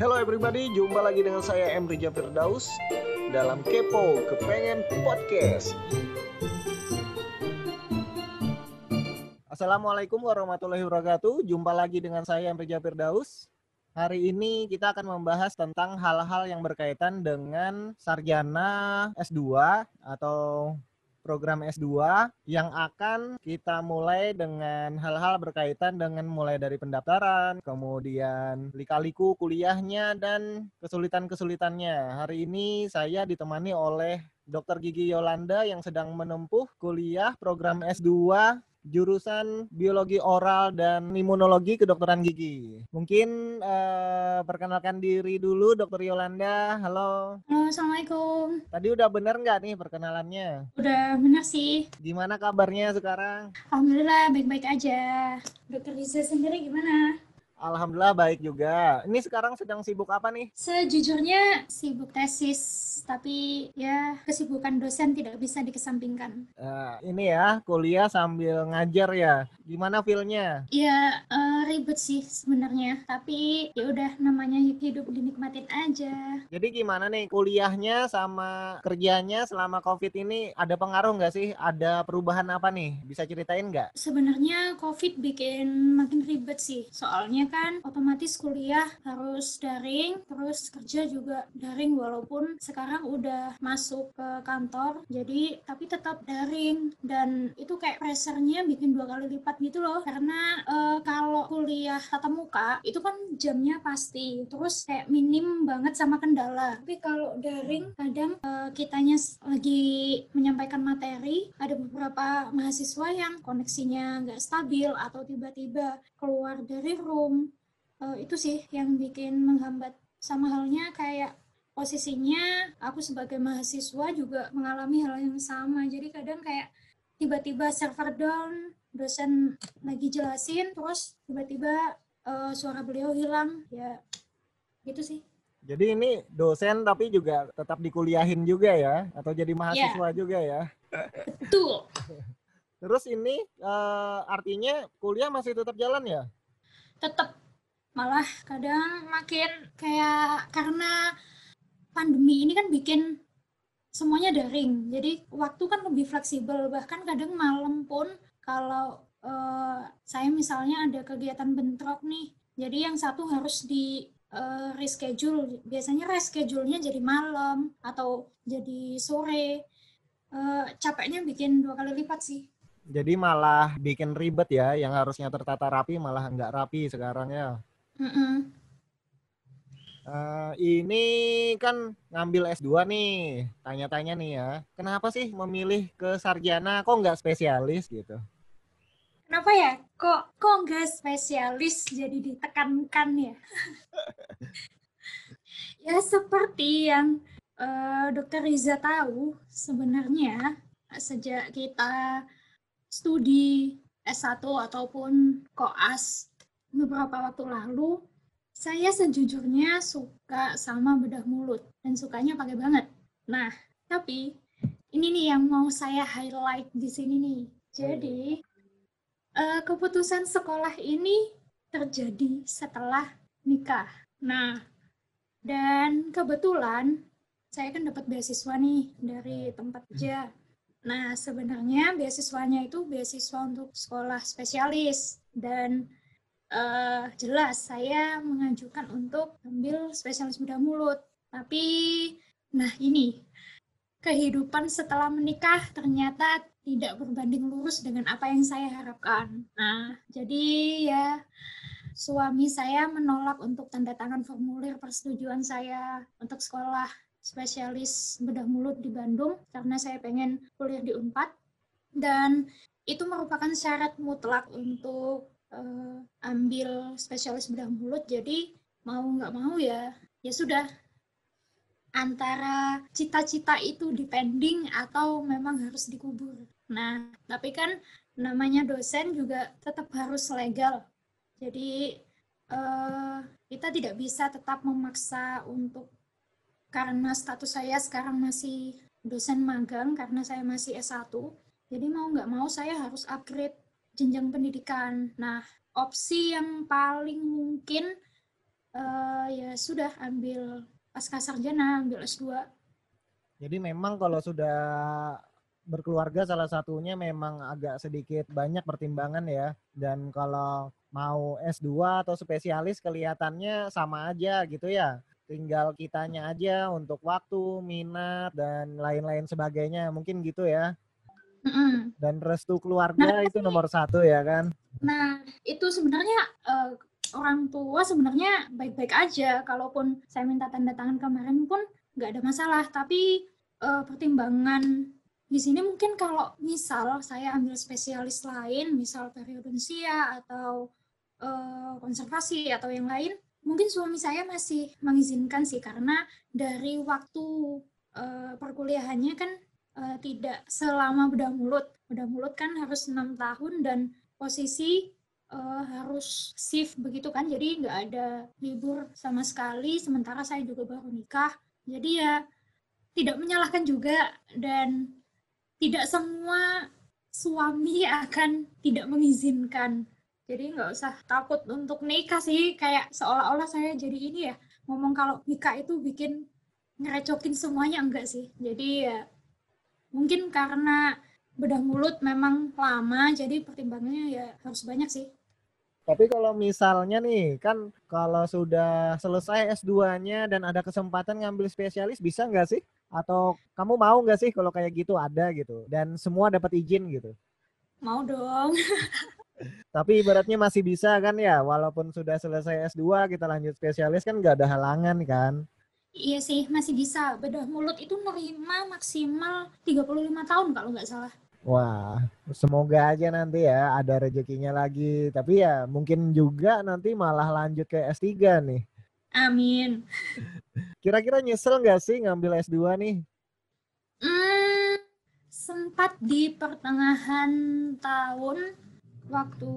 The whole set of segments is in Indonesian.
Hello everybody, jumpa lagi dengan saya M. Rija Firdaus dalam Kepo Kepengen Podcast. Assalamualaikum warahmatullahi wabarakatuh. Jumpa lagi dengan saya M. Rija Firdaus. Hari ini kita akan membahas tentang hal-hal yang berkaitan dengan sarjana S2 atau program S2 yang akan kita mulai dengan hal-hal berkaitan dengan mulai dari pendaftaran, kemudian lika-liku kuliahnya dan kesulitan-kesulitannya. Hari ini saya ditemani oleh Dr. Gigi Yolanda yang sedang menempuh kuliah program S2 jurusan biologi oral dan imunologi kedokteran gigi. Mungkin uh, perkenalkan diri dulu Dokter Yolanda. Halo. Halo, Assalamualaikum. Tadi udah bener nggak nih perkenalannya? Udah bener sih. Gimana kabarnya sekarang? Alhamdulillah baik-baik aja. Dokter Riza sendiri gimana? Alhamdulillah baik juga. Ini sekarang sedang sibuk apa nih? Sejujurnya sibuk tesis, tapi ya kesibukan dosen tidak bisa dikesampingkan. Uh, ini ya, kuliah sambil ngajar ya. Gimana feelnya? Ya uh, ribet sih sebenarnya, tapi ya udah namanya hidup dinikmatin aja. Jadi gimana nih kuliahnya sama kerjanya selama COVID ini ada pengaruh nggak sih? Ada perubahan apa nih? Bisa ceritain nggak? Sebenarnya COVID bikin makin ribet sih, soalnya kan otomatis kuliah harus daring, terus kerja juga daring walaupun sekarang udah masuk ke kantor, jadi tapi tetap daring dan itu kayak pressernya bikin dua kali lipat gitu loh karena e, kalau kuliah tatap muka itu kan jamnya pasti, terus kayak minim banget sama kendala. Tapi kalau daring kadang e, kitanya lagi menyampaikan materi, ada beberapa mahasiswa yang koneksinya nggak stabil atau tiba-tiba keluar dari room uh, itu sih yang bikin menghambat. Sama halnya kayak posisinya aku sebagai mahasiswa juga mengalami hal yang sama. Jadi kadang kayak tiba-tiba server down dosen lagi jelasin terus tiba-tiba uh, suara beliau hilang. Ya gitu sih. Jadi ini dosen tapi juga tetap dikuliahin juga ya atau jadi mahasiswa yeah. juga ya? Betul. Terus ini uh, artinya kuliah masih tetap jalan ya? Tetap malah kadang makin kayak karena pandemi ini kan bikin semuanya daring. Jadi waktu kan lebih fleksibel. Bahkan kadang malam pun kalau uh, saya misalnya ada kegiatan bentrok nih jadi yang satu harus di uh, reschedule. Biasanya reschedule-nya jadi malam atau jadi sore. Uh, capeknya bikin dua kali lipat sih. Jadi malah bikin ribet ya yang harusnya tertata rapi malah nggak rapi sekarang ya Uh, ini kan ngambil S2 nih, tanya-tanya nih ya. Kenapa sih memilih ke sarjana? Kok nggak spesialis gitu? Kenapa ya? Kok kok nggak spesialis jadi ditekankan ya? ya seperti yang uh, Dokter Riza tahu, sebenarnya sejak kita studi S1 ataupun koas beberapa waktu lalu saya sejujurnya suka sama bedah mulut dan sukanya pakai banget. Nah, tapi ini nih yang mau saya highlight di sini nih. Jadi uh, keputusan sekolah ini terjadi setelah nikah. Nah, dan kebetulan saya kan dapat beasiswa nih dari tempat kerja. Nah, sebenarnya beasiswanya itu beasiswa untuk sekolah spesialis dan uh, jelas saya mengajukan untuk ambil spesialis bedah mulut. Tapi, nah ini, kehidupan setelah menikah ternyata tidak berbanding lurus dengan apa yang saya harapkan. Nah, jadi ya suami saya menolak untuk tanda tangan formulir persetujuan saya untuk sekolah spesialis bedah mulut di Bandung karena saya pengen kuliah di Unpad dan itu merupakan syarat mutlak untuk uh, ambil spesialis bedah mulut jadi mau nggak mau ya ya sudah antara cita-cita itu dipending atau memang harus dikubur. Nah, tapi kan namanya dosen juga tetap harus legal. Jadi uh, kita tidak bisa tetap memaksa untuk karena status saya sekarang masih dosen magang karena saya masih S1. Jadi mau nggak mau saya harus upgrade jenjang pendidikan. Nah, opsi yang paling mungkin uh, ya sudah ambil pasca sarjana, ambil S2. Jadi memang kalau sudah berkeluarga salah satunya memang agak sedikit banyak pertimbangan ya. Dan kalau mau S2 atau spesialis kelihatannya sama aja gitu ya. Tinggal kitanya aja untuk waktu, minat, dan lain-lain sebagainya. Mungkin gitu ya. Mm-mm. Dan restu keluarga nah, itu nomor satu ya kan? Nah, itu sebenarnya uh, orang tua sebenarnya baik-baik aja. Kalaupun saya minta tanda tangan kemarin pun nggak ada masalah. Tapi uh, pertimbangan di sini mungkin kalau misal saya ambil spesialis lain, misal periodonsia atau uh, konservasi atau yang lain, mungkin suami saya masih mengizinkan sih karena dari waktu uh, perkuliahannya kan uh, tidak selama bedah mulut. Bedah mulut kan harus enam tahun dan posisi uh, harus shift begitu kan, jadi nggak ada libur sama sekali. Sementara saya juga baru nikah, jadi ya tidak menyalahkan juga dan tidak semua suami akan tidak mengizinkan. Jadi nggak usah takut untuk nikah sih, kayak seolah-olah saya jadi ini ya, ngomong kalau nikah itu bikin ngerecokin semuanya enggak sih. Jadi ya mungkin karena bedah mulut memang lama, jadi pertimbangannya ya harus banyak sih. Tapi kalau misalnya nih, kan kalau sudah selesai S2-nya dan ada kesempatan ngambil spesialis, bisa nggak sih? Atau kamu mau nggak sih kalau kayak gitu ada gitu dan semua dapat izin gitu? Mau dong. Tapi ibaratnya masih bisa kan ya, walaupun sudah selesai S2 kita lanjut spesialis kan nggak ada halangan kan? Iya sih, masih bisa. Bedah mulut itu nerima maksimal 35 tahun kalau nggak salah. Wah, semoga aja nanti ya ada rezekinya lagi. Tapi ya mungkin juga nanti malah lanjut ke S3 nih. Amin. Kira-kira nyesel nggak sih ngambil S2 nih? Hmm, sempat di pertengahan tahun waktu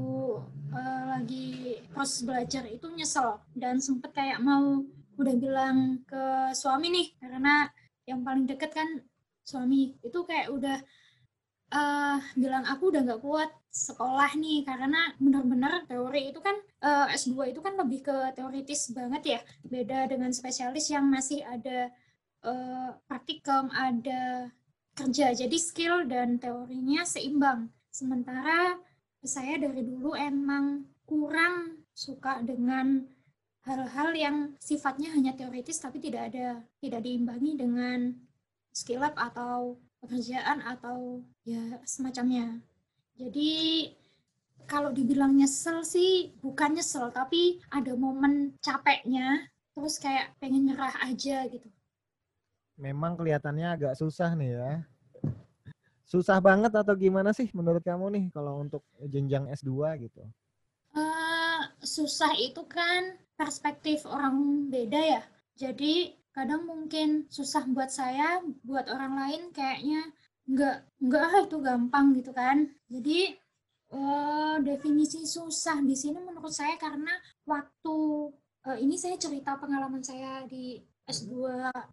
uh, lagi proses belajar itu nyesel dan sempat kayak mau udah bilang ke suami nih karena yang paling deket kan suami. Itu kayak udah uh, bilang aku udah nggak kuat sekolah nih karena benar-benar teori itu kan uh, eh, S2 itu kan lebih ke teoritis banget ya. Beda dengan spesialis yang masih ada uh, praktikum ada kerja. Jadi skill dan teorinya seimbang. Sementara saya dari dulu emang kurang suka dengan hal-hal yang sifatnya hanya teoritis tapi tidak ada tidak diimbangi dengan skill lab atau pekerjaan atau ya semacamnya. Jadi kalau dibilang nyesel sih bukan nyesel tapi ada momen capeknya terus kayak pengen nyerah aja gitu. Memang kelihatannya agak susah nih ya. Susah banget atau gimana sih menurut kamu nih kalau untuk jenjang S2 gitu? Uh, susah itu kan perspektif orang beda ya. Jadi kadang mungkin susah buat saya buat orang lain kayaknya nggak nggak ah itu gampang gitu kan. Jadi uh, definisi susah di sini menurut saya karena waktu uh, ini saya cerita pengalaman saya di S2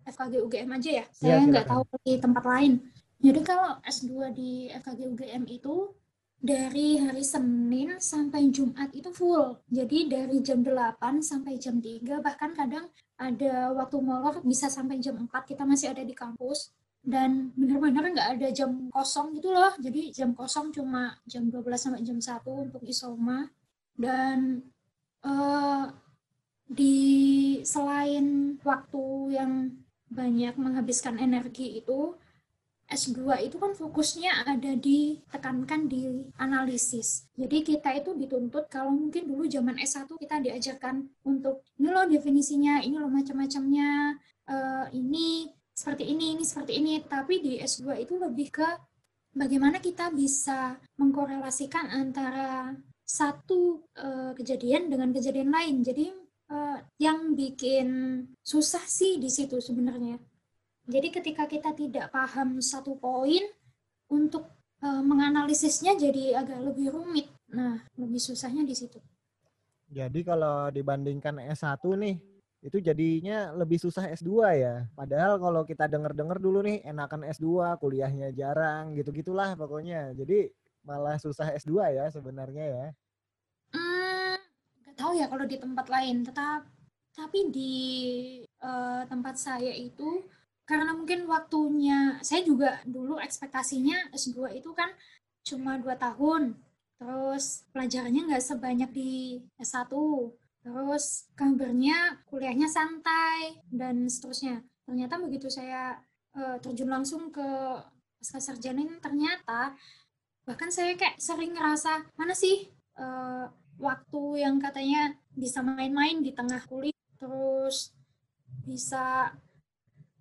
FKG UGM aja ya. Saya ya, nggak tahu di tempat lain. Jadi kalau S2 di FKG UGM itu dari hari Senin sampai Jumat itu full. Jadi dari jam 8 sampai jam 3 bahkan kadang ada waktu molor bisa sampai jam 4 kita masih ada di kampus dan benar-benar nggak ada jam kosong gitu loh. Jadi jam kosong cuma jam 12 sampai jam 1 untuk isoma dan uh, di selain waktu yang banyak menghabiskan energi itu S2 itu kan fokusnya ada di tekankan di analisis. Jadi kita itu dituntut kalau mungkin dulu zaman S1 kita diajarkan untuk ini loh definisinya, ini loh macam-macamnya, uh, ini seperti ini, ini seperti ini. Tapi di S2 itu lebih ke bagaimana kita bisa mengkorelasikan antara satu uh, kejadian dengan kejadian lain. Jadi uh, yang bikin susah sih di situ sebenarnya jadi ketika kita tidak paham satu poin untuk e, menganalisisnya jadi agak lebih rumit. Nah, lebih susahnya di situ. Jadi kalau dibandingkan S1 nih, itu jadinya lebih susah S2 ya. Padahal kalau kita denger-denger dulu nih, enakan S2, kuliahnya jarang, gitu-gitulah pokoknya. Jadi malah susah S2 ya sebenarnya ya. Hmm, gak tahu ya kalau di tempat lain. Tetap tapi di uh, tempat saya itu karena mungkin waktunya saya juga dulu ekspektasinya S2 itu kan cuma dua tahun. Terus pelajarannya nggak sebanyak di S1 terus kabarnya kuliahnya santai dan seterusnya. Ternyata begitu saya uh, terjun langsung ke pasca sarjana ini ternyata bahkan saya kayak sering ngerasa mana sih uh, waktu yang katanya bisa main-main di tengah kuliah terus bisa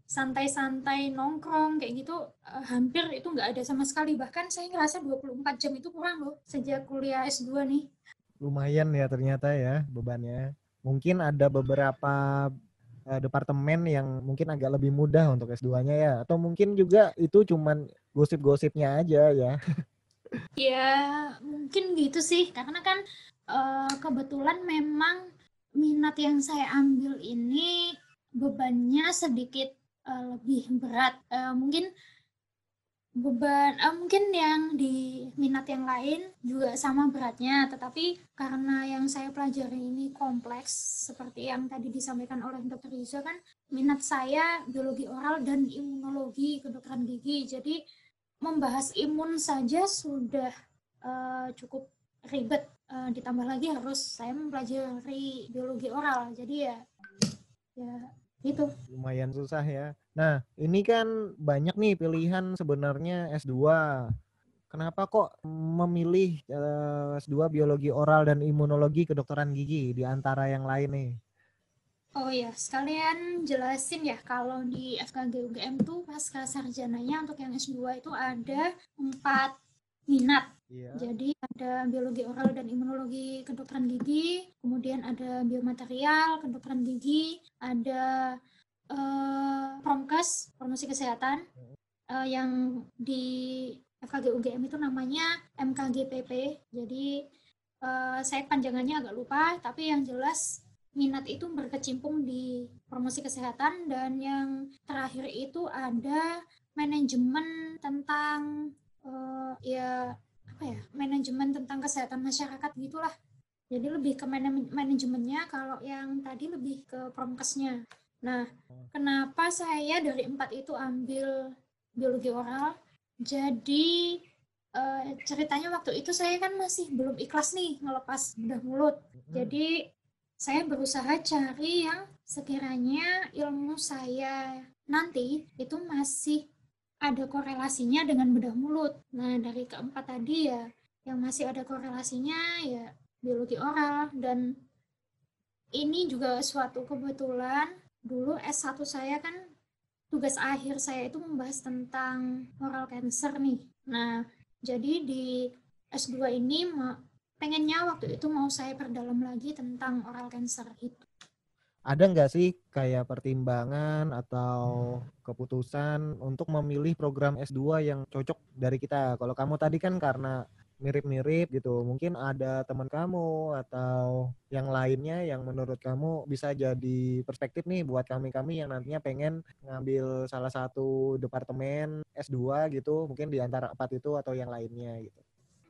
santai-santai nongkrong kayak gitu uh, hampir itu nggak ada sama sekali. Bahkan saya ngerasa 24 jam itu kurang loh sejak kuliah S2 nih. Lumayan ya ternyata ya bebannya. Mungkin ada beberapa uh, departemen yang mungkin agak lebih mudah untuk S2-nya ya. Atau mungkin juga itu cuman gosip-gosipnya aja ya. Ya mungkin gitu sih. Karena kan uh, kebetulan memang minat yang saya ambil ini bebannya sedikit uh, lebih berat. Uh, mungkin beban uh, mungkin yang di minat yang lain juga sama beratnya. Tetapi karena yang saya pelajari ini kompleks seperti yang tadi disampaikan oleh dokter Riza kan minat saya biologi oral dan imunologi kedokteran gigi. Jadi membahas imun saja sudah uh, cukup ribet. Uh, ditambah lagi harus saya mempelajari biologi oral. Jadi ya ya itu lumayan susah ya. Nah ini kan banyak nih pilihan sebenarnya S2 kenapa kok memilih uh, eh, S2 biologi oral dan imunologi kedokteran gigi di antara yang lain nih? Oh ya, sekalian jelasin ya kalau di FKG UGM tuh pasca sarjananya untuk yang S2 itu ada empat minat. Yeah. Jadi ada biologi oral dan imunologi kedokteran gigi, kemudian ada biomaterial kedokteran gigi, ada uh, promkes promosi kesehatan uh, yang di FKG UGM itu namanya MKGPP. Jadi uh, saya panjangannya agak lupa, tapi yang jelas minat itu berkecimpung di promosi kesehatan dan yang terakhir itu ada manajemen tentang ya apa ya manajemen tentang kesehatan masyarakat gitulah. Jadi lebih ke man manajemennya kalau yang tadi lebih ke promkesnya. Nah kenapa saya dari empat itu ambil biologi oral? Jadi uh, ceritanya waktu itu saya kan masih belum ikhlas nih ngelepas bedah mulut. Jadi saya berusaha cari yang sekiranya ilmu saya nanti itu masih ada korelasinya dengan bedah mulut. Nah, dari keempat tadi ya, yang masih ada korelasinya ya biologi oral dan ini juga suatu kebetulan dulu S1 saya kan tugas akhir saya itu membahas tentang oral cancer nih. Nah, jadi di S2 ini pengennya waktu itu mau saya perdalam lagi tentang oral cancer itu ada nggak sih kayak pertimbangan atau keputusan untuk memilih program S2 yang cocok dari kita? Kalau kamu tadi kan karena mirip-mirip gitu, mungkin ada teman kamu atau yang lainnya yang menurut kamu bisa jadi perspektif nih buat kami-kami yang nantinya pengen ngambil salah satu departemen S2 gitu, mungkin di antara empat itu atau yang lainnya gitu.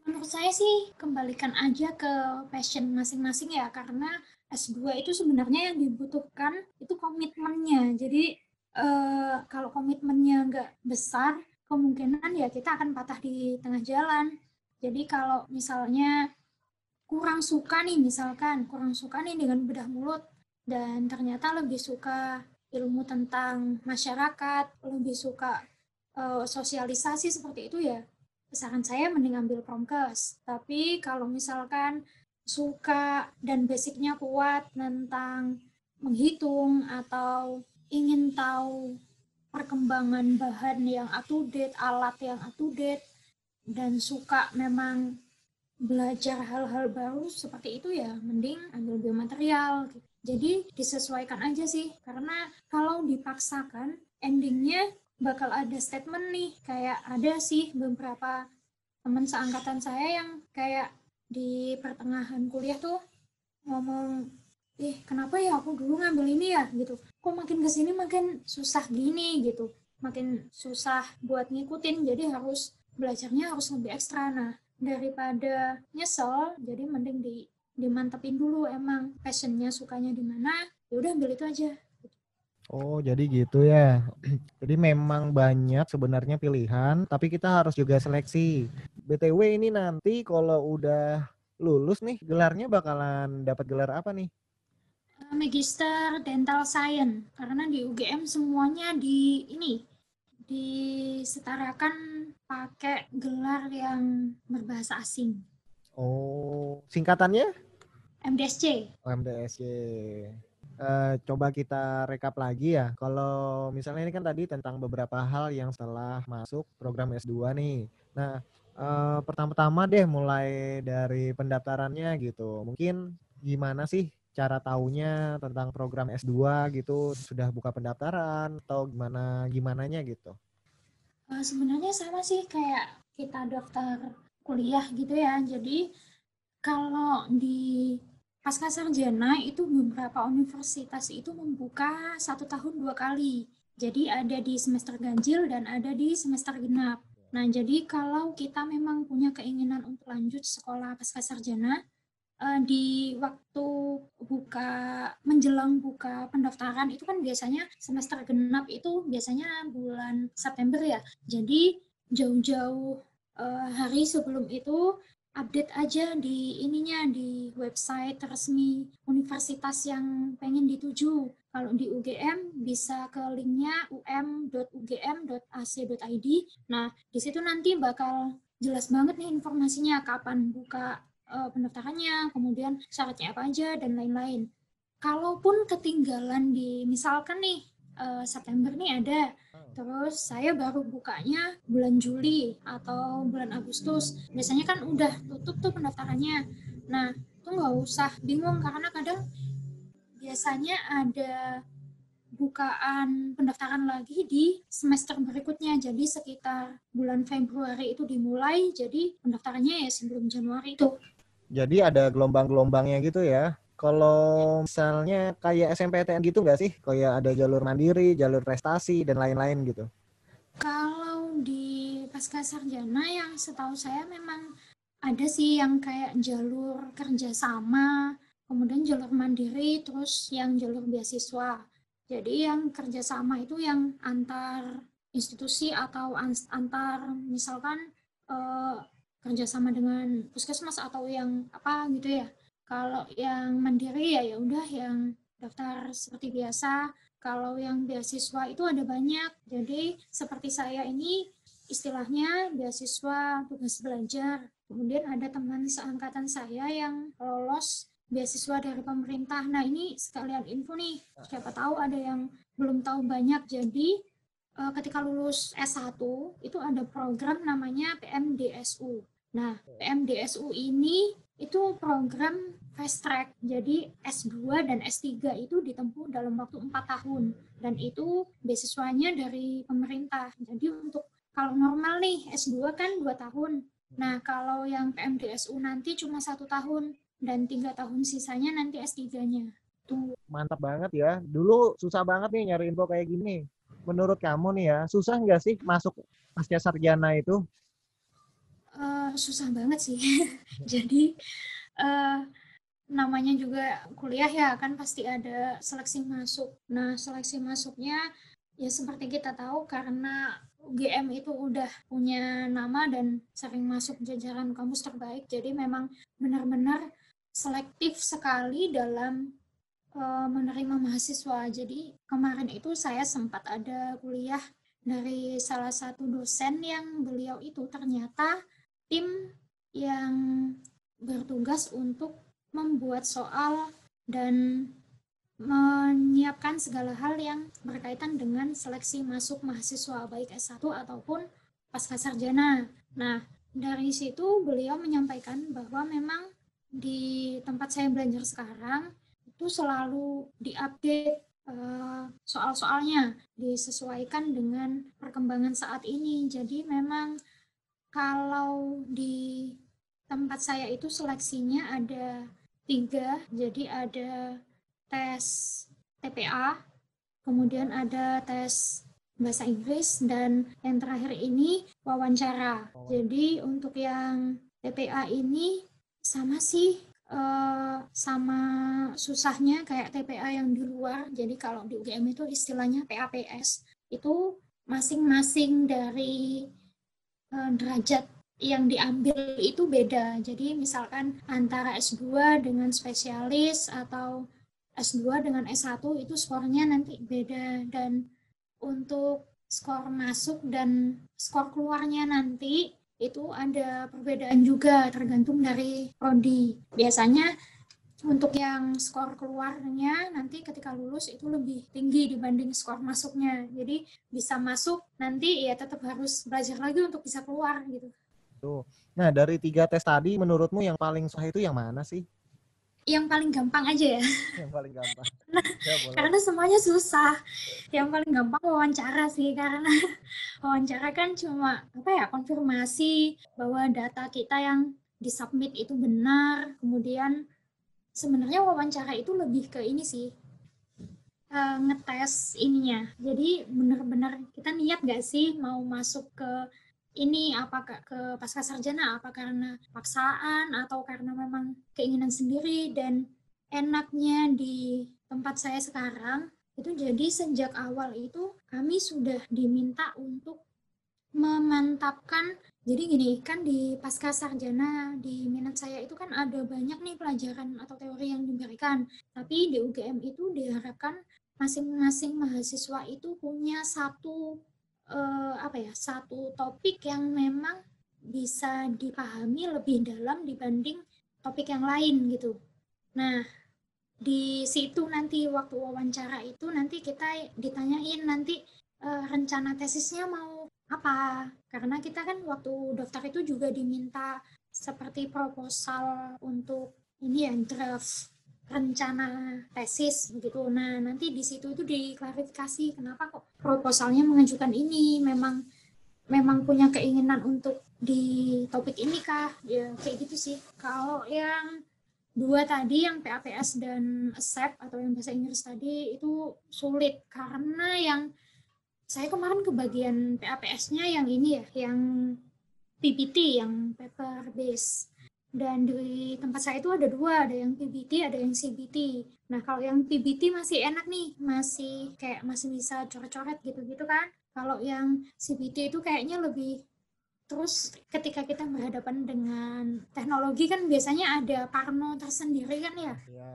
Menurut saya sih kembalikan aja ke passion masing-masing ya, karena S2 itu sebenarnya yang dibutuhkan itu komitmennya. Jadi eh, kalau komitmennya nggak besar, kemungkinan ya kita akan patah di tengah jalan. Jadi kalau misalnya kurang suka nih, misalkan kurang suka nih dengan bedah mulut, dan ternyata lebih suka ilmu tentang masyarakat, lebih suka uh, sosialisasi seperti itu ya, saran saya mending ambil promkes. Tapi kalau misalkan suka dan basicnya kuat tentang menghitung atau ingin tahu perkembangan bahan yang up to date, alat yang up to date, dan suka memang belajar hal-hal baru seperti itu ya, mending ambil biomaterial. Jadi disesuaikan aja sih, karena kalau dipaksakan, endingnya bakal ada statement nih, kayak ada sih beberapa teman seangkatan saya yang kayak di pertengahan kuliah tuh ngomong eh kenapa ya aku dulu ngambil ini ya? Gitu. Kok makin ke sini makin susah gini gitu. Makin susah buat ngikutin jadi harus belajarnya harus lebih ekstra. Nah daripada nyesel jadi mending di dimantepin dulu emang passionnya sukanya di mana ya udah ambil itu aja Oh, jadi gitu ya. Jadi memang banyak sebenarnya pilihan, tapi kita harus juga seleksi. BTW ini nanti kalau udah lulus nih, gelarnya bakalan dapat gelar apa nih? Eh, Magister Dental Science karena di UGM semuanya di ini disetarakan pakai gelar yang berbahasa asing. Oh, singkatannya? MDSC. Oh, MDSC. Uh, coba kita rekap lagi ya. Kalau misalnya ini kan tadi tentang beberapa hal yang setelah masuk program S2 nih. Nah, uh, pertama-tama deh mulai dari pendaftarannya gitu. Mungkin gimana sih cara taunya tentang program S2 gitu? Sudah buka pendaftaran atau gimana gimananya gitu? Uh, sebenarnya sama sih kayak kita daftar kuliah gitu ya. Jadi kalau di pasca sarjana itu beberapa universitas itu membuka satu tahun dua kali. Jadi ada di semester ganjil dan ada di semester genap. Nah, jadi kalau kita memang punya keinginan untuk lanjut sekolah pasca sarjana, eh, di waktu buka menjelang buka pendaftaran itu kan biasanya semester genap itu biasanya bulan September ya. Jadi jauh-jauh eh, hari sebelum itu update aja di ininya di website resmi universitas yang pengen dituju. Kalau di UGM bisa ke linknya um.ugm.ac.id. Nah, di situ nanti bakal jelas banget nih informasinya kapan buka uh, pendaftarannya, kemudian syaratnya apa aja dan lain-lain. Kalaupun ketinggalan di misalkan nih uh, September nih ada Terus saya baru bukanya bulan Juli atau bulan Agustus. Biasanya kan udah tutup tuh pendaftarannya. Nah, itu nggak usah bingung karena kadang biasanya ada bukaan pendaftaran lagi di semester berikutnya. Jadi sekitar bulan Februari itu dimulai, jadi pendaftarannya ya sebelum Januari itu. Jadi ada gelombang-gelombangnya gitu ya? Kalau misalnya kayak SMPTN gitu nggak sih? Kayak ada jalur mandiri, jalur prestasi, dan lain-lain gitu? Kalau di pasca sarjana yang setahu saya memang ada sih yang kayak jalur kerjasama, kemudian jalur mandiri, terus yang jalur beasiswa. Jadi yang kerjasama itu yang antar institusi atau antar misalkan eh, kerjasama dengan puskesmas atau yang apa gitu ya kalau yang mandiri ya ya udah yang daftar seperti biasa. Kalau yang beasiswa itu ada banyak. Jadi seperti saya ini istilahnya beasiswa tugas belajar. Kemudian ada teman seangkatan saya yang lolos beasiswa dari pemerintah. Nah ini sekalian info nih, siapa tahu ada yang belum tahu banyak. Jadi eh, ketika lulus S1 itu ada program namanya PMDSU. Nah PMDSU ini itu program fast track. Jadi S2 dan S3 itu ditempuh dalam waktu 4 tahun. Dan itu beasiswanya dari pemerintah. Jadi untuk kalau normal nih S2 kan 2 tahun. Nah kalau yang PMDSU nanti cuma satu tahun dan tiga tahun sisanya nanti S3-nya. Tuh. Mantap banget ya. Dulu susah banget nih nyari info kayak gini. Menurut kamu nih ya, susah nggak sih masuk pasca sarjana itu? Uh, susah banget sih. Jadi uh, namanya juga kuliah ya kan pasti ada seleksi masuk. Nah seleksi masuknya ya seperti kita tahu karena UGM itu udah punya nama dan sering masuk jajaran kampus terbaik. Jadi memang benar-benar selektif sekali dalam uh, menerima mahasiswa. Jadi kemarin itu saya sempat ada kuliah dari salah satu dosen yang beliau itu ternyata tim yang bertugas untuk membuat soal dan menyiapkan segala hal yang berkaitan dengan seleksi masuk mahasiswa baik S1 ataupun pasca sarjana. Nah, dari situ beliau menyampaikan bahwa memang di tempat saya belajar sekarang itu selalu diupdate uh, soal-soalnya disesuaikan dengan perkembangan saat ini. Jadi memang kalau di tempat saya itu seleksinya ada tiga, jadi ada tes TPA, kemudian ada tes bahasa Inggris, dan yang terakhir ini wawancara. Jadi untuk yang TPA ini sama sih uh, sama susahnya kayak TPA yang di luar. Jadi kalau di UGM itu istilahnya PAPS itu masing-masing dari uh, derajat yang diambil itu beda. Jadi misalkan antara S2 dengan spesialis atau S2 dengan S1 itu skornya nanti beda dan untuk skor masuk dan skor keluarnya nanti itu ada perbedaan juga tergantung dari prodi. Biasanya untuk yang skor keluarnya nanti ketika lulus itu lebih tinggi dibanding skor masuknya. Jadi bisa masuk nanti ya tetap harus belajar lagi untuk bisa keluar gitu. Tuh. Nah, dari tiga tes tadi menurutmu yang paling susah itu yang mana sih? yang paling gampang aja ya. Yang paling gampang. Karena, ya, karena semuanya susah. Yang paling gampang wawancara sih karena wawancara kan cuma apa ya konfirmasi bahwa data kita yang disubmit itu benar. Kemudian sebenarnya wawancara itu lebih ke ini sih uh, ngetes ininya. Jadi benar-benar kita niat gak sih mau masuk ke ini apakah ke pasca sarjana apa karena paksaan atau karena memang keinginan sendiri dan enaknya di tempat saya sekarang itu jadi sejak awal itu kami sudah diminta untuk memantapkan jadi gini kan di pasca sarjana di minat saya itu kan ada banyak nih pelajaran atau teori yang diberikan tapi di UGM itu diharapkan masing-masing mahasiswa itu punya satu uh, apa ya satu topik yang memang bisa dipahami lebih dalam dibanding topik yang lain gitu. Nah, di situ nanti waktu wawancara itu nanti kita ditanyain nanti uh, rencana tesisnya mau apa? Karena kita kan waktu daftar itu juga diminta seperti proposal untuk ini ya draft rencana tesis begitu. Nah, nanti di situ itu diklarifikasi kenapa kok proposalnya mengajukan ini memang memang punya keinginan untuk di topik ini kah? Ya kayak gitu sih. Kalau yang dua tadi yang PAPS dan ASEP atau yang bahasa Inggris tadi itu sulit karena yang saya kemarin ke bagian PAPS-nya yang ini ya, yang PPT, yang paper base dan di tempat saya itu ada dua, ada yang PBT, ada yang CBT. Nah, kalau yang PBT masih enak nih, masih kayak masih bisa coret-coret gitu-gitu kan. Kalau yang CBT itu kayaknya lebih terus ketika kita berhadapan dengan teknologi kan biasanya ada parno tersendiri kan ya. ya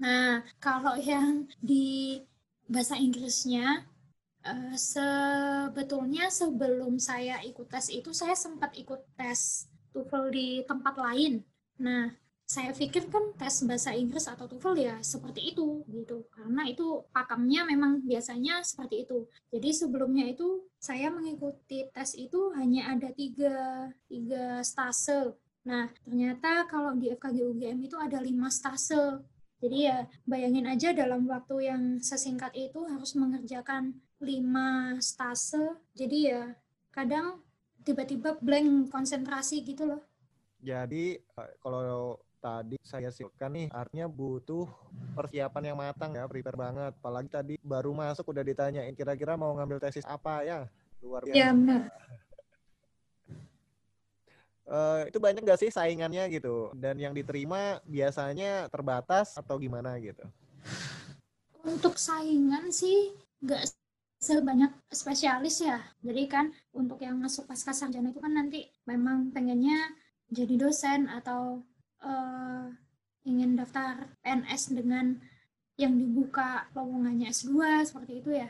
nah, kalau yang di bahasa Inggrisnya uh, sebetulnya sebelum saya ikut tes itu saya sempat ikut tes TOEFL di tempat lain. Nah, saya pikir kan tes bahasa Inggris atau TOEFL ya seperti itu gitu. Karena itu pakemnya memang biasanya seperti itu. Jadi sebelumnya itu saya mengikuti tes itu hanya ada tiga, tiga stase. Nah, ternyata kalau di FKG UGM itu ada lima stase. Jadi ya bayangin aja dalam waktu yang sesingkat itu harus mengerjakan lima stase. Jadi ya kadang tiba-tiba blank konsentrasi gitu loh. Jadi eh, kalau tadi saya simpulkan nih artinya butuh persiapan yang matang ya, prepare banget. Apalagi tadi baru masuk udah ditanyain kira-kira mau ngambil tesis apa ya. Luar biasa. Ya benar. Uh, itu banyak gak sih saingannya gitu? Dan yang diterima biasanya terbatas atau gimana gitu? Untuk saingan sih nggak sebanyak spesialis ya. Jadi kan untuk yang masuk pasca sarjana itu kan nanti memang pengennya jadi dosen atau uh, ingin daftar PNS dengan yang dibuka lowongannya S2 seperti itu ya.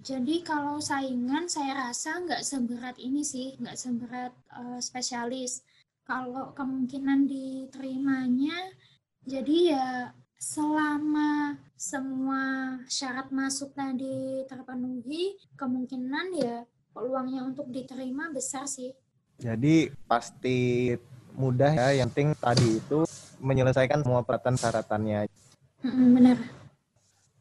Jadi kalau saingan saya rasa nggak seberat ini sih, nggak seberat uh, spesialis. Kalau kemungkinan diterimanya, jadi ya selama semua syarat masuk tadi terpenuhi, kemungkinan ya peluangnya untuk diterima besar sih. Jadi pasti mudah ya, yang penting tadi itu menyelesaikan semua peraturan syaratannya. benar.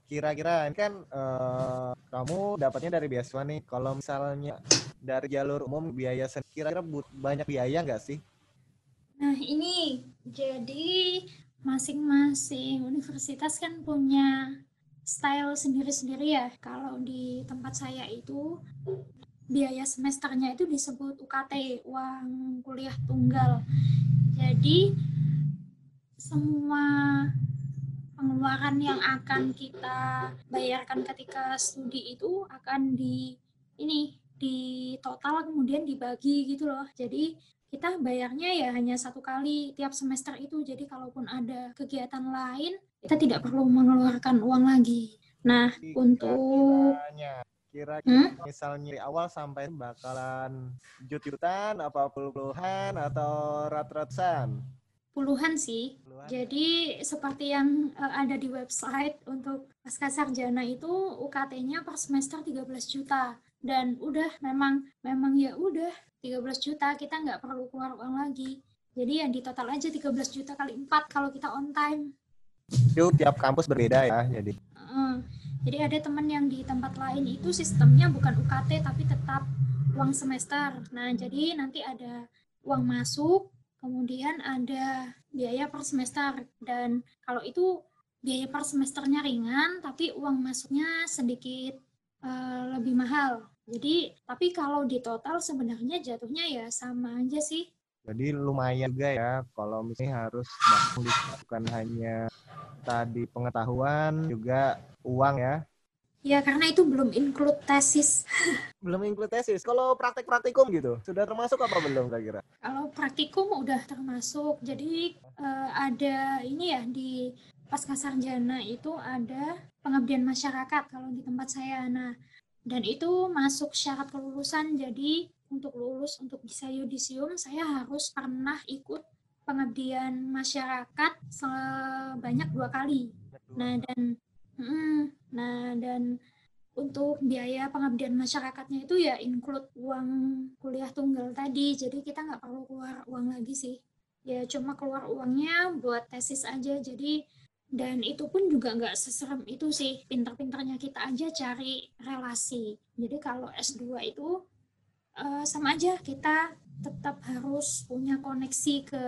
Kira-kira ini kan uh, kamu dapatnya dari beasiswa nih. Kalau misalnya dari jalur umum biaya kira-kira banyak biaya nggak sih? Nah ini jadi masing-masing universitas kan punya style sendiri-sendiri ya. Kalau di tempat saya itu biaya semesternya itu disebut UKT, uang kuliah tunggal. Jadi semua pengeluaran yang akan kita bayarkan ketika studi itu akan di ini di total kemudian dibagi gitu loh. Jadi kita bayarnya ya hanya satu kali tiap semester itu. Jadi kalaupun ada kegiatan lain, kita tidak perlu mengeluarkan uang lagi. Nah, Jadi, untuk kira-kira Hmm? misalnya dari awal sampai bakalan jut-jutan, apa puluhan atau rat-ratusan? puluhan sih. Puluhan? Jadi seperti yang eh, ada di website untuk pasca sarjana itu UKT-nya per semester 13 juta dan udah memang memang ya udah 13 juta kita nggak perlu keluar uang lagi. Jadi yang di total aja 13 juta kali 4 kalau kita on time. Itu tiap kampus berbeda ya, jadi. Heeh. jadi ada teman yang di tempat lain itu sistemnya bukan UKT tapi tetap uang semester. Nah, jadi nanti ada uang masuk, kemudian ada biaya per semester dan kalau itu biaya per semesternya ringan tapi uang masuknya sedikit eh, lebih mahal. Jadi, tapi kalau di total sebenarnya jatuhnya ya sama aja sih. Jadi lumayan juga ya kalau misalnya harus bangun bukan hanya tadi pengetahuan juga uang ya. Ya, karena itu belum include tesis. Belum include tesis. Kalau praktek-praktikum gitu, sudah termasuk apa belum kira-kira? Kalau praktikum udah termasuk. Jadi eh, ada ini ya di pasca sarjana itu ada pengabdian masyarakat kalau di tempat saya. Nah, dan itu masuk syarat kelulusan. Jadi untuk lulus untuk bisa yudisium saya harus pernah ikut pengabdian masyarakat sebanyak dua kali. Nah dan mm, nah dan untuk biaya pengabdian masyarakatnya itu ya include uang kuliah tunggal tadi. Jadi kita nggak perlu keluar uang lagi sih. Ya cuma keluar uangnya buat tesis aja. Jadi dan itu pun juga nggak seserem itu sih. Pintar-pintarnya kita aja cari relasi. Jadi kalau S2 itu eh, sama aja kita tetap harus punya koneksi ke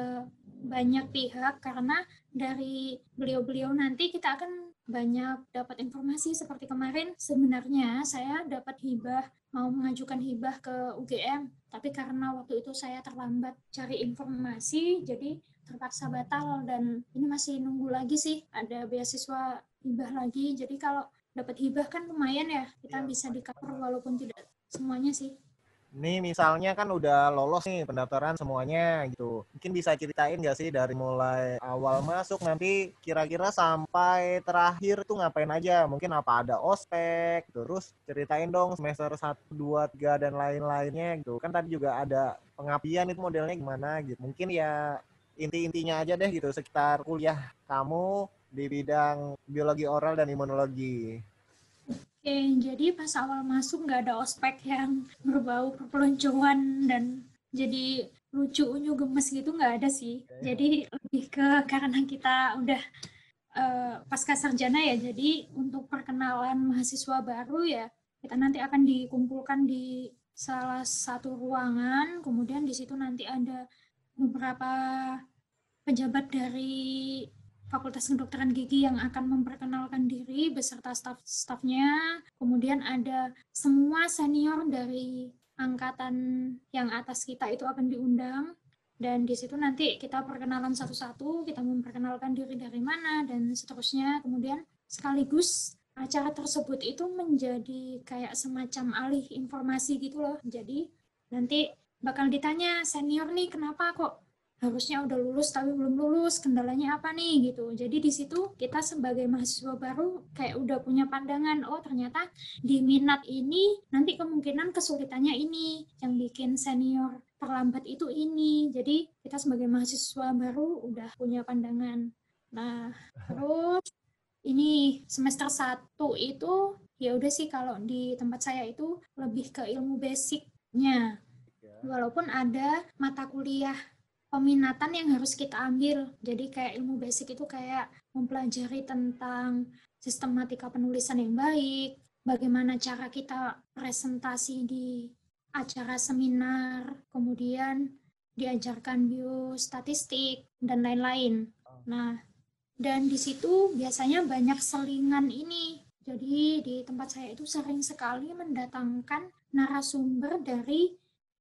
banyak pihak karena dari beliau-beliau nanti kita akan banyak dapat informasi seperti kemarin sebenarnya saya dapat hibah mau mengajukan hibah ke UGM tapi karena waktu itu saya terlambat cari informasi jadi terpaksa batal dan ini masih nunggu lagi sih ada beasiswa hibah lagi jadi kalau dapat hibah kan lumayan ya kita Iya, bisa di cover walaupun tidak semuanya sih Nih misalnya kan udah lolos nih pendaftaran semuanya gitu. Mungkin bisa ceritain nggak sih dari mulai awal masuk nanti kira-kira sampai terakhir tuh ngapain aja? Mungkin apa ada ospek, terus ceritain dong semester 1, 2, 3 dan lain-lainnya gitu. Kan tadi juga ada pengabdian itu modelnya gimana gitu. Mungkin ya inti-intinya aja deh gitu sekitar kuliah kamu di bidang biologi oral dan imunologi. Oke, jadi pas awal masuk nggak ada ospek yang berbau perpeloncoan dan jadi lucu unyu gemes gitu nggak ada sih. Jadi lebih ke karena kita udah eh, pasca sarjana ya, jadi untuk perkenalan mahasiswa baru ya kita nanti akan dikumpulkan di salah satu ruangan, kemudian di situ nanti ada beberapa pejabat dari Fakultas Kedokteran Gigi yang akan memperkenalkan diri beserta staf-stafnya. Kemudian ada semua senior dari angkatan yang atas kita itu akan diundang. Dan di situ nanti kita perkenalan satu-satu, kita memperkenalkan diri dari mana, dan seterusnya. Kemudian sekaligus acara tersebut itu menjadi kayak semacam alih informasi gitu loh. Jadi nanti bakal ditanya, senior nih kenapa kok harusnya udah lulus tapi belum lulus? Kendalanya apa nih? Gitu. Jadi di situ kita sebagai mahasiswa baru kayak udah punya pandangan oh ternyata di minat ini nanti kemungkinan kesulitannya ini yang bikin senior terlambat itu ini. Jadi kita sebagai mahasiswa baru udah punya pandangan. Nah terus ini semester 1 itu ya udah sih kalau di tempat saya itu lebih ke ilmu basicnya walaupun ada mata kuliah peminatan yang harus kita ambil. Jadi kayak ilmu basic itu kayak mempelajari tentang sistematika penulisan yang baik, bagaimana cara kita presentasi di acara seminar, kemudian diajarkan biostatistik dan lain-lain. Nah, dan di situ biasanya banyak selingan ini. Jadi di tempat saya itu sering sekali mendatangkan narasumber dari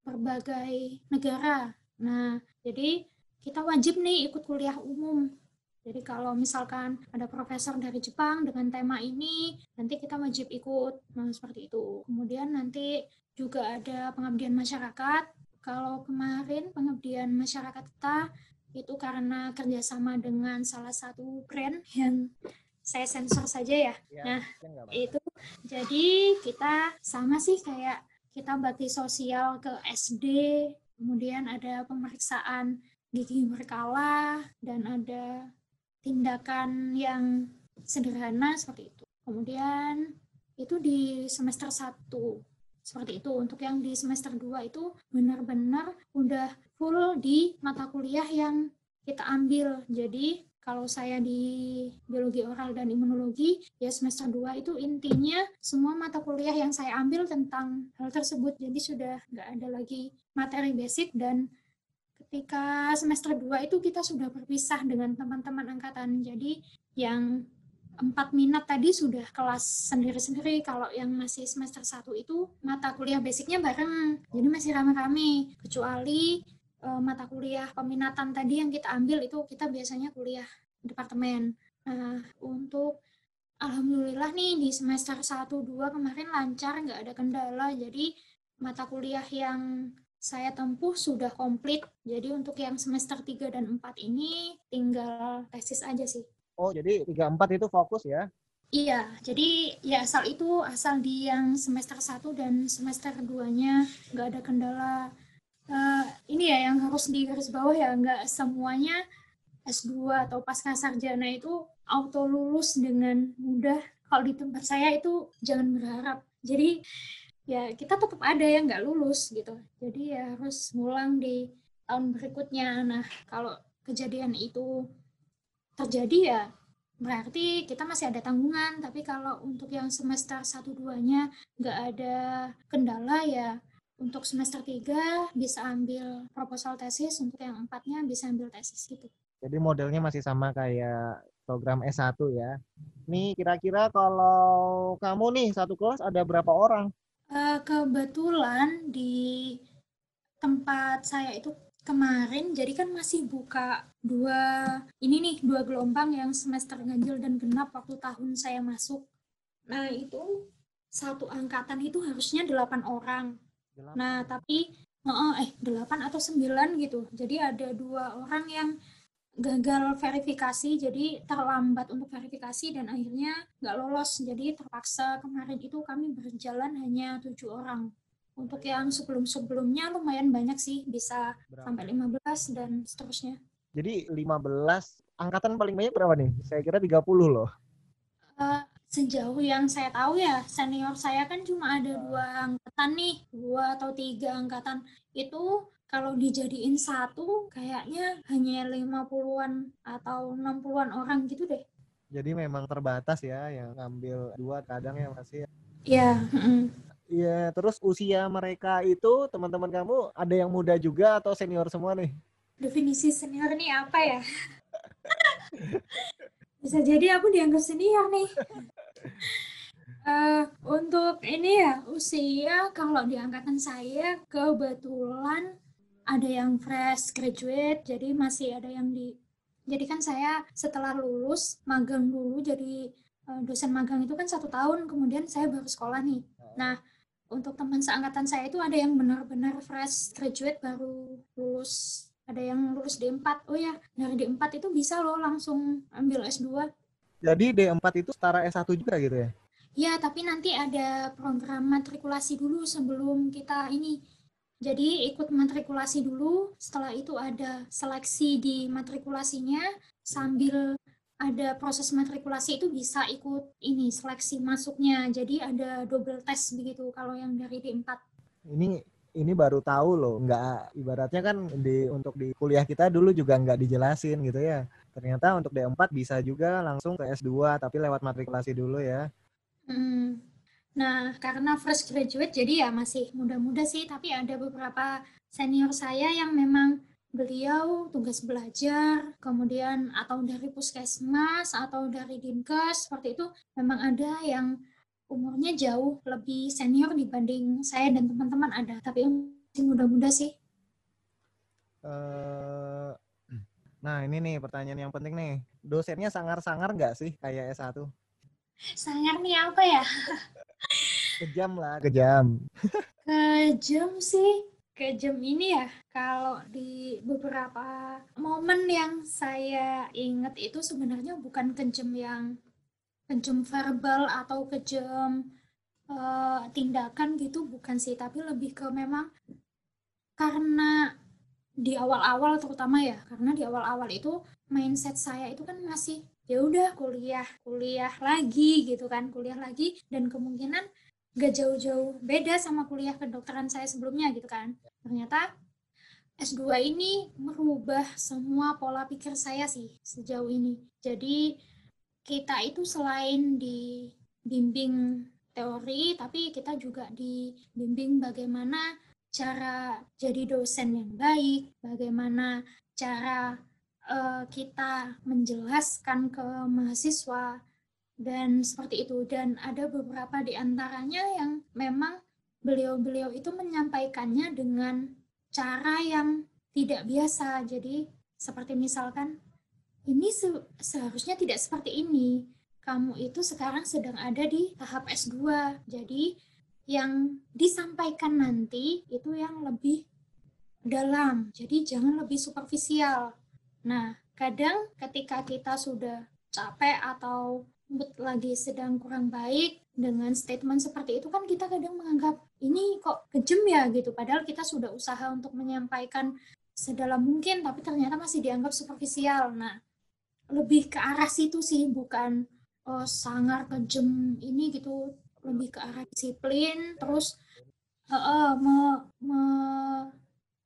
berbagai negara. Nah, jadi kita wajib nih ikut kuliah umum Jadi kalau misalkan ada profesor dari Jepang dengan tema ini, nanti kita wajib ikut. Nah, seperti itu. Kemudian nanti juga ada pengabdian masyarakat. Kalau kemarin pengabdian masyarakat kita itu karena kerjasama dengan salah satu brand yang saya sensor saja ya. ya nah, itu jadi kita sama sih kayak kita bakti sosial ke SD, kemudian ada pemeriksaan gigi berkala dan ada tindakan yang sederhana seperti itu. Kemudian itu di semester 1 seperti itu. Untuk yang di semester 2 itu benar-benar udah full di mata kuliah yang kita ambil. Jadi kalau saya di biologi oral dan imunologi, ya semester 2 itu intinya semua mata kuliah yang saya ambil tentang hal tersebut. Jadi sudah nggak ada lagi materi basic dan ketika semester 2 itu kita sudah berpisah dengan teman-teman angkatan. Jadi yang empat minat tadi sudah kelas sendiri-sendiri. Kalau yang masih semester 1 itu mata kuliah basicnya bareng. Jadi masih rame-rame. Kecuali uh, mata kuliah peminatan tadi yang kita ambil itu kita biasanya kuliah departemen. Nah, untuk Alhamdulillah nih di semester 1 2 kemarin lancar, nggak ada kendala. Jadi mata kuliah yang saya tempuh sudah komplit. Jadi untuk yang semester 3 dan 4 ini tinggal tesis aja sih. Oh, jadi 3 4 itu fokus ya? Iya, jadi ya asal itu asal di yang semester 1 dan semester 2-nya nggak ada kendala. Uh, ini ya yang harus di garis bawah ya, nggak semuanya S2 atau pasca sarjana itu auto lulus dengan mudah. Kalau di tempat saya itu jangan berharap. Jadi ya kita tetap ada yang nggak lulus gitu jadi ya harus ngulang di tahun berikutnya nah kalau kejadian itu terjadi ya berarti kita masih ada tanggungan tapi kalau untuk yang semester satu duanya nggak ada kendala ya untuk semester 3 bisa ambil proposal tesis untuk yang empatnya bisa ambil tesis gitu jadi modelnya masih sama kayak program S1 ya. Nih kira-kira kalau kamu nih satu kelas ada berapa orang? Uh, kebetulan di tempat saya itu kemarin jadi kan masih buka dua ini nih dua gelombang yang semester ganjil dan genap waktu tahun saya masuk. Nah itu satu angkatan itu harusnya delapan orang. Delapan. Nah tapi eh delapan atau sembilan gitu. Jadi ada dua orang yang gagal verifikasi jadi terlambat untuk verifikasi dan akhirnya nggak lolos jadi terpaksa kemarin itu kami berjalan hanya tujuh orang untuk yang sebelum-sebelumnya lumayan banyak sih bisa berapa? sampai 15 dan seterusnya jadi 15 angkatan paling banyak berapa nih saya kira 30 loh uh, sejauh yang saya tahu ya senior saya kan cuma ada dua angkatan nih dua atau tiga angkatan itu kalau dijadiin satu kayaknya hanya 50-an atau 60-an orang gitu deh. Jadi memang terbatas ya yang ngambil dua kadang ya masih. Iya. Iya, terus usia mereka itu teman-teman kamu ada yang muda juga atau senior semua nih? Definisi senior ini apa ya? Bisa jadi aku dianggap senior nih. Uh, untuk ini ya usia kalau di angkatan saya kebetulan ada yang fresh graduate jadi masih ada yang di jadi kan saya setelah lulus magang dulu jadi uh, dosen magang itu kan satu tahun kemudian saya baru sekolah nih. Nah untuk teman seangkatan saya itu ada yang benar-benar fresh graduate baru lulus ada yang lulus D4 oh ya dari D4 itu bisa loh langsung ambil S2 jadi D4 itu setara S1 juga gitu ya Ya, tapi nanti ada program matrikulasi dulu sebelum kita ini jadi ikut matrikulasi dulu, setelah itu ada seleksi di matrikulasinya, sambil ada proses matrikulasi itu bisa ikut ini seleksi masuknya. Jadi ada double test begitu kalau yang dari D4. Ini ini baru tahu loh, nggak ibaratnya kan di untuk di kuliah kita dulu juga nggak dijelasin gitu ya. Ternyata untuk D4 bisa juga langsung ke S2 tapi lewat matrikulasi dulu ya. Hmm, Nah, karena fresh graduate jadi ya masih muda-muda sih, tapi ada beberapa senior saya yang memang beliau tugas belajar, kemudian atau dari puskesmas atau dari dinkes seperti itu memang ada yang umurnya jauh lebih senior dibanding saya dan teman-teman ada, tapi masih muda-muda sih. Uh, nah ini nih pertanyaan yang penting nih. dosennya sangar-sangar nggak sih kayak S1? Sangar nih apa ya? Kejam lah, kejam. Kejam sih, kejam ini ya. Kalau di beberapa momen yang saya ingat itu sebenarnya bukan kejam yang kejam verbal atau kejam uh, tindakan gitu, bukan sih. Tapi lebih ke memang karena di awal-awal terutama ya, karena di awal-awal itu mindset saya itu kan masih ya udah kuliah kuliah lagi gitu kan kuliah lagi dan kemungkinan gak jauh-jauh beda sama kuliah kedokteran saya sebelumnya gitu kan. Ternyata S2 ini merubah semua pola pikir saya sih sejauh ini. Jadi kita itu selain dibimbing teori tapi kita juga dibimbing bagaimana cara jadi dosen yang baik bagaimana cara uh, kita menjelaskan ke mahasiswa dan seperti itu. Dan ada beberapa di antaranya yang memang beliau-beliau itu menyampaikannya dengan cara yang tidak biasa. Jadi seperti misalkan ini se seharusnya tidak seperti ini. Kamu itu sekarang sedang ada di tahap S2 jadi yang disampaikan nanti itu yang lebih dalam. Jadi jangan lebih superficial. Nah, kadang ketika kita sudah capek atau mood lagi sedang kurang baik dengan statement seperti itu kan kita kadang menganggap ini kok kejam ya? gitu. Padahal kita sudah usaha untuk menyampaikan sedalam mungkin tapi ternyata masih dianggap superficial. Nah lebih ke arah situ sih bukan oh, sangar kejam ini gitu lebih ke arah disiplin terus uh, uh, me, me,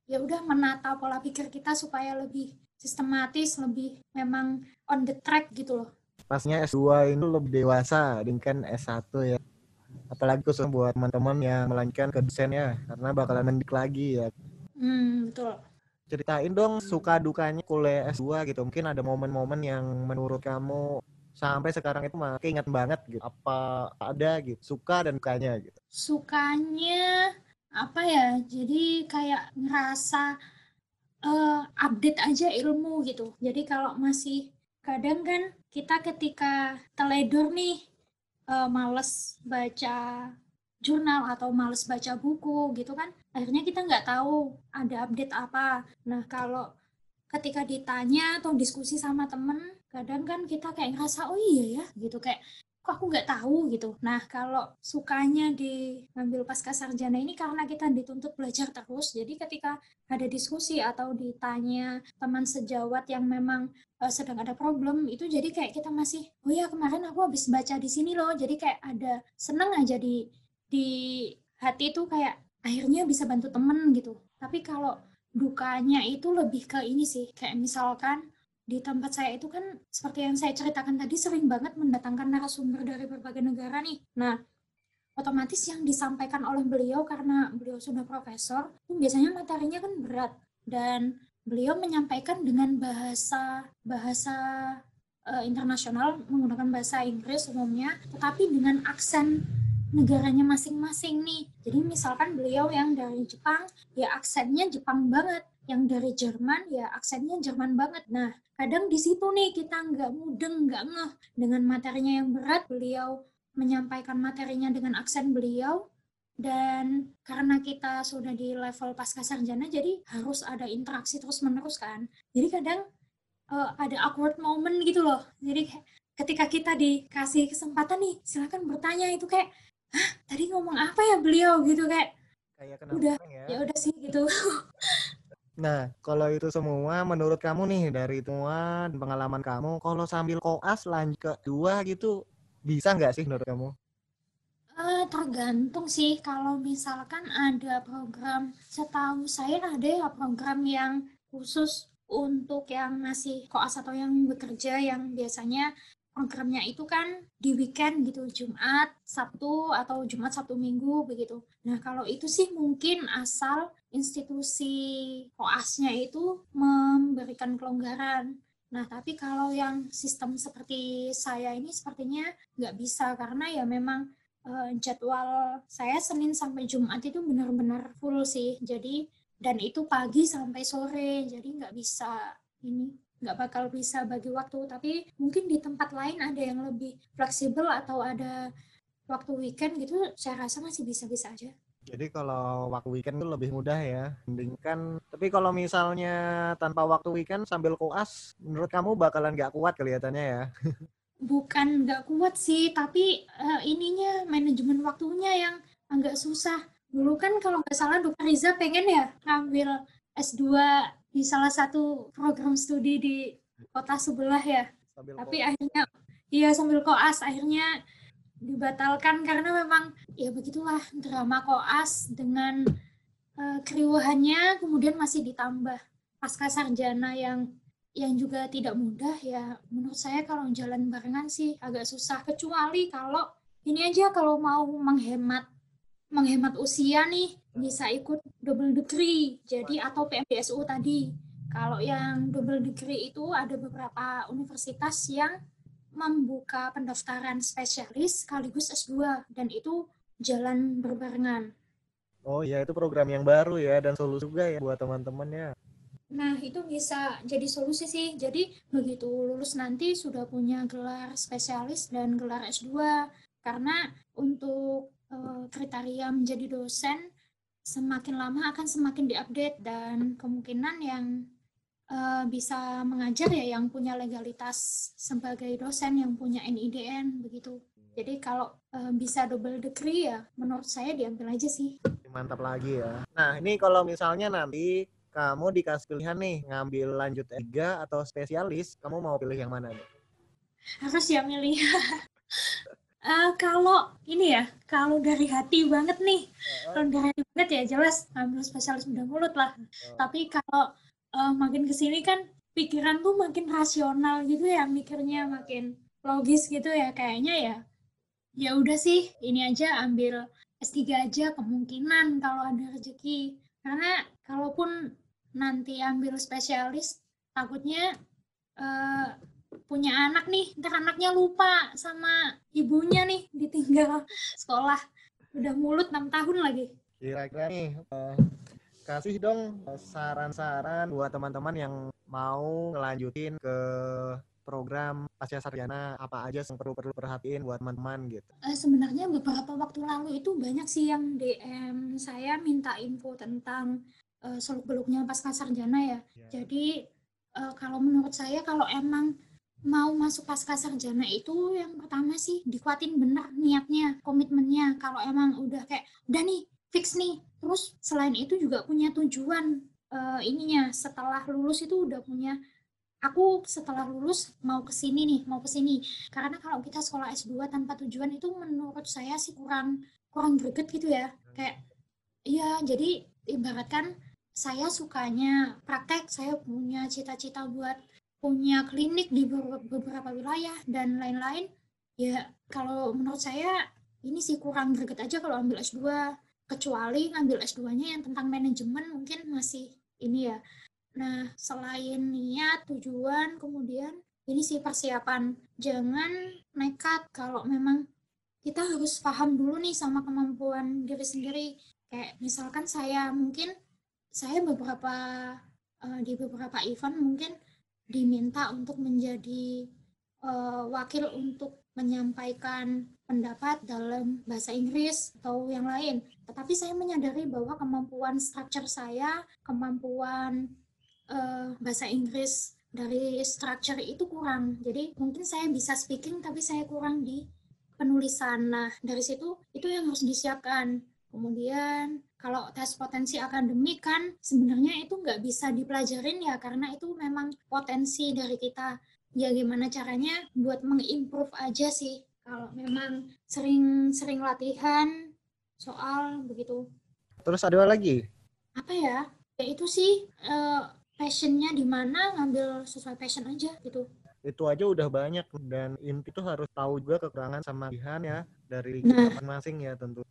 ya udah menata pola pikir kita supaya lebih sistematis lebih memang on the track gitu loh. Pasnya S2 ini lebih dewasa dengan S1 ya. Apalagi khusus buat teman-teman yang melanjutkan ke desainnya karena bakalan mendik lagi ya. Hmm, betul. Ceritain dong suka dukanya kuliah S2 gitu. Mungkin ada momen-momen yang menurut kamu sampai sekarang itu makin ingat banget gitu apa ada gitu suka dan dukanya gitu sukanya apa ya jadi kayak ngerasa uh, update aja ilmu gitu. Jadi kalau masih kadang kan kita ketika teledor nih uh, males baca jurnal atau males baca buku gitu kan, akhirnya kita nggak tahu ada update apa. Nah kalau ketika ditanya atau diskusi sama temen, kadang kan kita kayak ngerasa oh iya ya gitu kayak kok aku nggak tahu gitu. Nah, kalau sukanya di ngambil pasca sarjana ini karena kita dituntut belajar terus, jadi ketika ada diskusi atau ditanya teman sejawat yang memang uh, sedang ada problem, itu jadi kayak kita masih, oh ya kemarin aku habis baca di sini loh, jadi kayak ada seneng aja di di hati itu kayak akhirnya bisa bantu temen gitu. Tapi kalau dukanya itu lebih ke ini sih, kayak misalkan di tempat saya itu kan seperti yang saya ceritakan tadi sering banget mendatangkan narasumber dari berbagai negara nih. Nah, otomatis yang disampaikan oleh beliau karena beliau sudah profesor, itu biasanya materinya kan berat dan beliau menyampaikan dengan bahasa bahasa uh, internasional menggunakan bahasa Inggris umumnya, tetapi dengan aksen negaranya masing-masing nih. Jadi misalkan beliau yang dari Jepang, ya aksennya Jepang banget yang dari Jerman ya aksennya Jerman banget. Nah, kadang di situ nih kita nggak mudeng, nggak ngeh dengan materinya yang berat. Beliau menyampaikan materinya dengan aksen beliau dan karena kita sudah di level pasca sarjana jadi harus ada interaksi terus menerus kan. Jadi kadang uh, ada awkward moment gitu loh. Jadi ketika kita dikasih kesempatan nih silakan bertanya itu kayak Hah, tadi ngomong apa ya beliau gitu kayak kayak udah ya, ya udah sih gitu Nah, kalau itu semua menurut kamu nih dari semua pengalaman kamu, kalau sambil koas lanjut ke dua gitu, bisa nggak sih menurut kamu? Uh, tergantung sih kalau misalkan ada program, setahu saya ada ya program yang khusus untuk yang masih koas atau yang bekerja yang biasanya programnya itu kan di weekend gitu Jumat Sabtu atau Jumat Sabtu Minggu begitu. Nah kalau itu sih mungkin asal institusi koasnya itu memberikan kelonggaran. Nah tapi kalau yang sistem seperti saya ini sepertinya nggak bisa karena ya memang uh, jadwal saya Senin sampai Jumat itu benar-benar full sih. Jadi dan itu pagi sampai sore jadi nggak bisa ini nggak bakal bisa bagi waktu. Tapi mungkin di tempat lain ada yang lebih fleksibel atau ada waktu weekend gitu, saya rasa masih bisa-bisa aja. Jadi kalau waktu weekend itu lebih mudah ya, mendingkan. Tapi kalau misalnya tanpa waktu weekend sambil koas, menurut kamu bakalan nggak kuat kelihatannya ya? Bukan nggak kuat sih, tapi uh, ininya manajemen waktunya yang agak susah. Dulu kan kalau nggak salah Dokter Riza pengen ya ngambil S2 di salah satu program studi di kota sebelah ya. Sambil tapi koas. akhirnya, iya sambil koas, akhirnya dibatalkan karena memang ya begitulah drama koas dengan uh, keriuhannya kemudian masih ditambah pasca sarjana yang yang juga tidak mudah ya menurut saya kalau jalan barengan sih agak susah kecuali kalau ini aja kalau mau menghemat menghemat usia nih bisa ikut double degree jadi atau PMDSU tadi kalau yang double degree itu ada beberapa universitas yang membuka pendaftaran spesialis sekaligus S2 dan itu jalan berbarengan. Oh iya itu program yang baru ya dan solusi juga ya buat teman-temannya. Nah itu bisa jadi solusi sih. Jadi begitu lulus nanti sudah punya gelar spesialis dan gelar S2 karena untuk e, kriteria menjadi dosen semakin lama akan semakin diupdate dan kemungkinan yang uh, bisa mengajar ya yang punya legalitas sebagai dosen yang punya NIDN begitu. Jadi kalau uh, bisa double degree ya menurut saya diambil aja sih. Mantap lagi ya. Nah ini kalau misalnya nanti kamu dikasih pilihan nih ngambil lanjut S3 atau spesialis, kamu mau pilih yang mana nih? Harus ya milih. uh, kalau ini ya, kalau dari hati banget nih, uh, kalau dari hati banget ya jelas ngambil spesialis mudah mulut lah. Uh. Tapi kalau uh, makin ke sini kan pikiran tuh makin rasional gitu ya mikirnya makin logis gitu ya kayaknya ya ya udah sih ini aja ambil S3 aja kemungkinan kalau ada rezeki karena kalaupun nanti ambil spesialis takutnya uh, punya anak nih ntar anaknya lupa sama ibunya nih ditinggal sekolah udah mulut enam tahun lagi kira-kira nih uh, kasih dong saran-saran buat teman-teman yang mau ngelanjutin ke program pasca sarjana apa aja yang perlu perlu perhatiin buat teman-teman gitu. Uh, sebenarnya beberapa waktu lalu itu banyak sih yang DM saya minta info tentang uh, seluk beluknya pasca sarjana ya. Yeah. Jadi uh, kalau menurut saya kalau emang mau masuk pasca sarjana itu yang pertama sih dikuatin bener niatnya, komitmennya. Kalau emang udah kayak udah nih fix nih. Terus selain itu juga punya tujuan uh, ininya setelah lulus itu udah punya aku setelah lulus mau ke sini nih mau ke sini. Karena kalau kita sekolah S2 tanpa tujuan itu menurut saya sih kurang kurang greget gitu ya. Kayak iya jadi ibaratkan saya sukanya praktek saya punya cita-cita buat punya klinik di beberapa wilayah dan lain-lain ya kalau menurut saya ini sih kurang greget aja kalau ambil S2 kecuali ngambil S2-nya yang tentang manajemen mungkin masih ini ya. Nah, selain niat, tujuan, kemudian ini sih persiapan. Jangan nekat kalau memang kita harus paham dulu nih sama kemampuan diri sendiri. Kayak misalkan saya mungkin saya beberapa uh, di beberapa event mungkin diminta untuk menjadi uh, wakil untuk menyampaikan pendapat dalam bahasa Inggris atau yang lain. Tetapi saya menyadari bahwa kemampuan structure saya, kemampuan uh, bahasa Inggris dari structure itu kurang. Jadi mungkin saya bisa speaking tapi saya kurang di penulisan. Nah, dari situ itu yang harus disiapkan. Kemudian kalau tes potensi akademik kan sebenarnya itu nggak bisa dipelajarin ya karena itu memang potensi dari kita ya gimana caranya buat mengimprove aja sih kalau memang sering-sering latihan soal begitu. Terus ada lagi? Apa ya? Ya itu sih uh, passionnya di mana ngambil sesuai passion aja gitu. Itu aja udah banyak dan inti itu harus tahu juga kekurangan sama kelebihan ya dari nah. masing-masing ya tentu.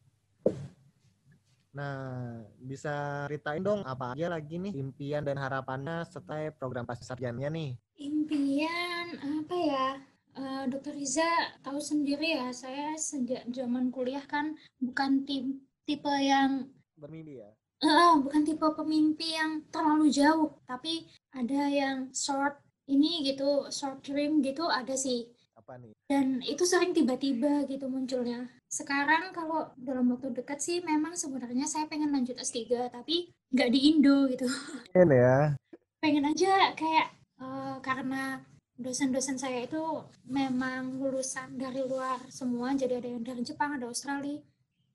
Nah, bisa ceritain dong apa aja lagi nih impian dan harapannya setelah program pasca sarjana nih? Impian apa ya? Uh, Dokter Riza tahu sendiri ya, saya sejak zaman kuliah kan bukan tim, tipe yang bermimpi ya. Uh, bukan tipe pemimpi yang terlalu jauh, tapi ada yang short ini gitu short dream gitu ada sih apa nih? Dan itu sering tiba-tiba gitu munculnya. Sekarang kalau dalam waktu dekat sih memang sebenarnya saya pengen lanjut S3 tapi nggak di Indo gitu. Pengen ya? Pengen aja kayak uh, karena dosen-dosen saya itu memang lulusan dari luar semua jadi ada yang dari Jepang ada Australia.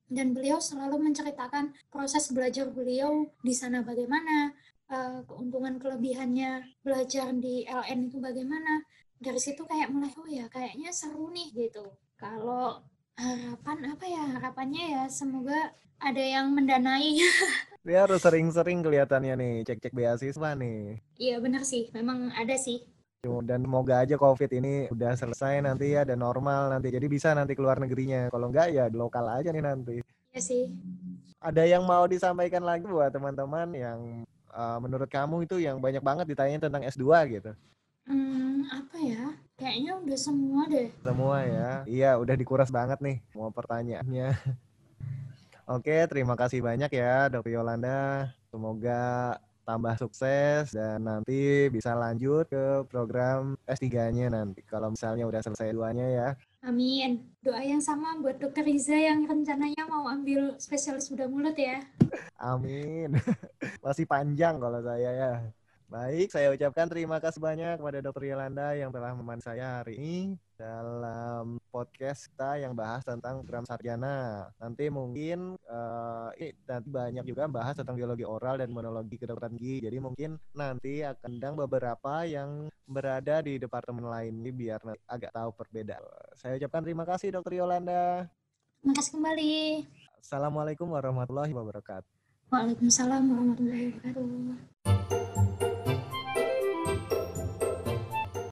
Dan beliau selalu menceritakan proses belajar beliau di sana bagaimana uh, keuntungan kelebihannya belajar di LN itu bagaimana dari situ kayak mulai oh ya kayaknya seru nih gitu. Kalau harapan apa ya? Harapannya ya semoga ada yang mendanai. Dia harus sering-sering kelihatannya nih cek-cek beasiswa nih. Iya benar sih. Memang ada sih. Dan semoga aja covid ini udah selesai nanti ya dan normal nanti. Jadi bisa nanti keluar negerinya. Kalau enggak ya lokal aja nih nanti. Iya sih. Ada yang mau disampaikan lagi buat teman-teman yang uh, menurut kamu itu yang banyak banget ditanya tentang S2 gitu Hmm, apa ya? Kayaknya udah semua deh. Semua ya. Iya, udah dikuras banget nih mau pertanyaannya. Oke, terima kasih banyak ya Dr. Yolanda. Semoga tambah sukses dan nanti bisa lanjut ke program S3-nya nanti. Kalau misalnya udah selesai duanya ya. Amin. Doa yang sama buat Dokter Riza yang rencananya mau ambil spesialis bedah mulut ya. Amin. Masih panjang kalau saya ya. Baik, saya ucapkan terima kasih banyak kepada Dr. Yolanda yang telah menemani saya hari ini dalam podcast kita yang bahas tentang program sarjana. Nanti mungkin uh, ini nanti banyak juga bahas tentang biologi oral dan monologi kedokteran gigi. Jadi mungkin nanti akan undang beberapa yang berada di departemen lain ini biar nanti agak tahu perbedaan. Saya ucapkan terima kasih Dr. Yolanda. Terima kasih kembali. Assalamualaikum warahmatullahi wabarakatuh. Waalaikumsalam warahmatullahi wabarakatuh.